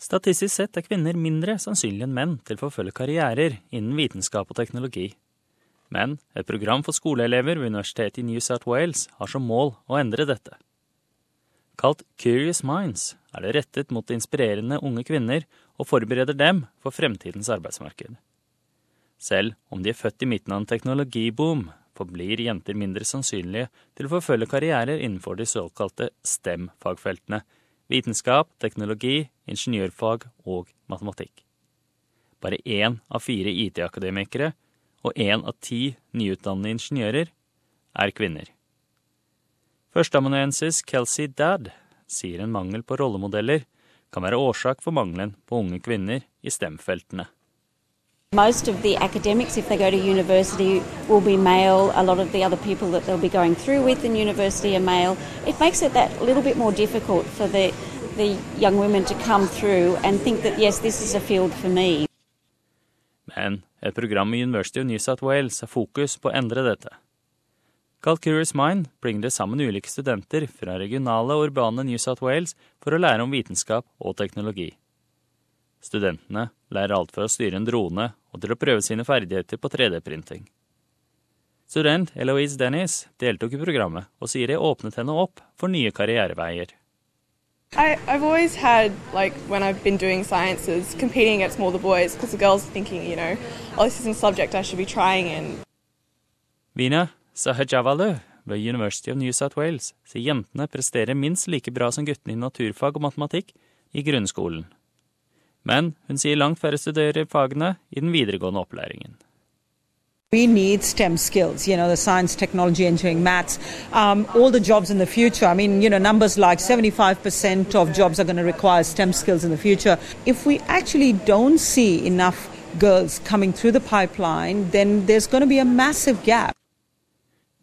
Statistisk sett er kvinner mindre sannsynlig enn menn til å forfølge karrierer innen vitenskap og teknologi. Men et program for skoleelever ved Universitetet i New South Wales har som mål å endre dette. Kalt Curious Minds er det rettet mot inspirerende unge kvinner og forbereder dem for fremtidens arbeidsmarked. Selv om de er født i midten av en teknologiboom, forblir jenter mindre sannsynlige til å forfølge karrierer innenfor de såkalte STEM-fagfeltene vitenskap, teknologi, ingeniørfag og matematikk. Bare én av fire IT-akademikere og én av ti nyutdannede ingeniører er kvinner. Førsteamanuensis Kelsey Dad sier en mangel på rollemodeller kan være årsak for mangelen på unge kvinner i STEM-feltene. Most of the academics, if they go to university, will be male. A lot of the other people that they'll be going through with in university are male. It makes it that little bit more difficult for the, the young women to come through and think that, yes, this is a field for me. Men et program i University of New South Wales har fokus på å endre dette. Kalt Curious Mind bringer det sammen ulike studenter fra regionale og urbane New South Wales for å lære om vitenskap og teknologi. Studentene lærer alt fra å styre en drone og til å prøve sine ferdigheter på 3D-printing. Student Eloise Dennis deltok i programmet og sier det åpnet henne opp for nye karriereveier. I, I've always had, like, when I've been doing sciences, competing against more the boys because the girls are thinking, you know, oh, this isn't a subject I should be trying in. Vina Sahajavalu ved University of New South Wales sier jentene presterer minst like bra som guttene i naturfag og matematikk i grunnskolen. Men hun sier langt færre studerer fagene i den videregående opplæringen. We need STEM skills, you know, the science, technology, engineering, maths, um, all the jobs in the future. I mean, you know, numbers like 75% of jobs are going to require STEM skills in the future. If we actually don't see enough girls coming through the pipeline, then there's going to be a massive gap.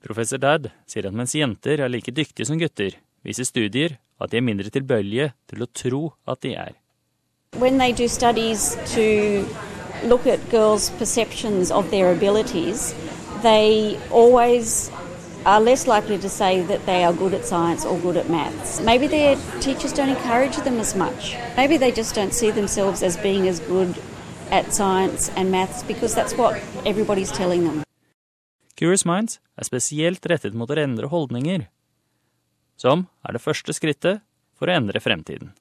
Professor Dad sier at mens jenter er like dyktige som gutter, viser studier at de er mindre tilbøyelige til å tro at de er. When they do studies to look at girls' perceptions of their abilities, they always are less likely to say that they are good at science or good at maths. Maybe their teachers don't encourage them as much. Maybe they just don't see themselves as being as good at science and maths because that's what everybody's telling them. Curious Minds er spesielt rettet mot å endre holdninger, som er det første skrittet for å endre fremtiden.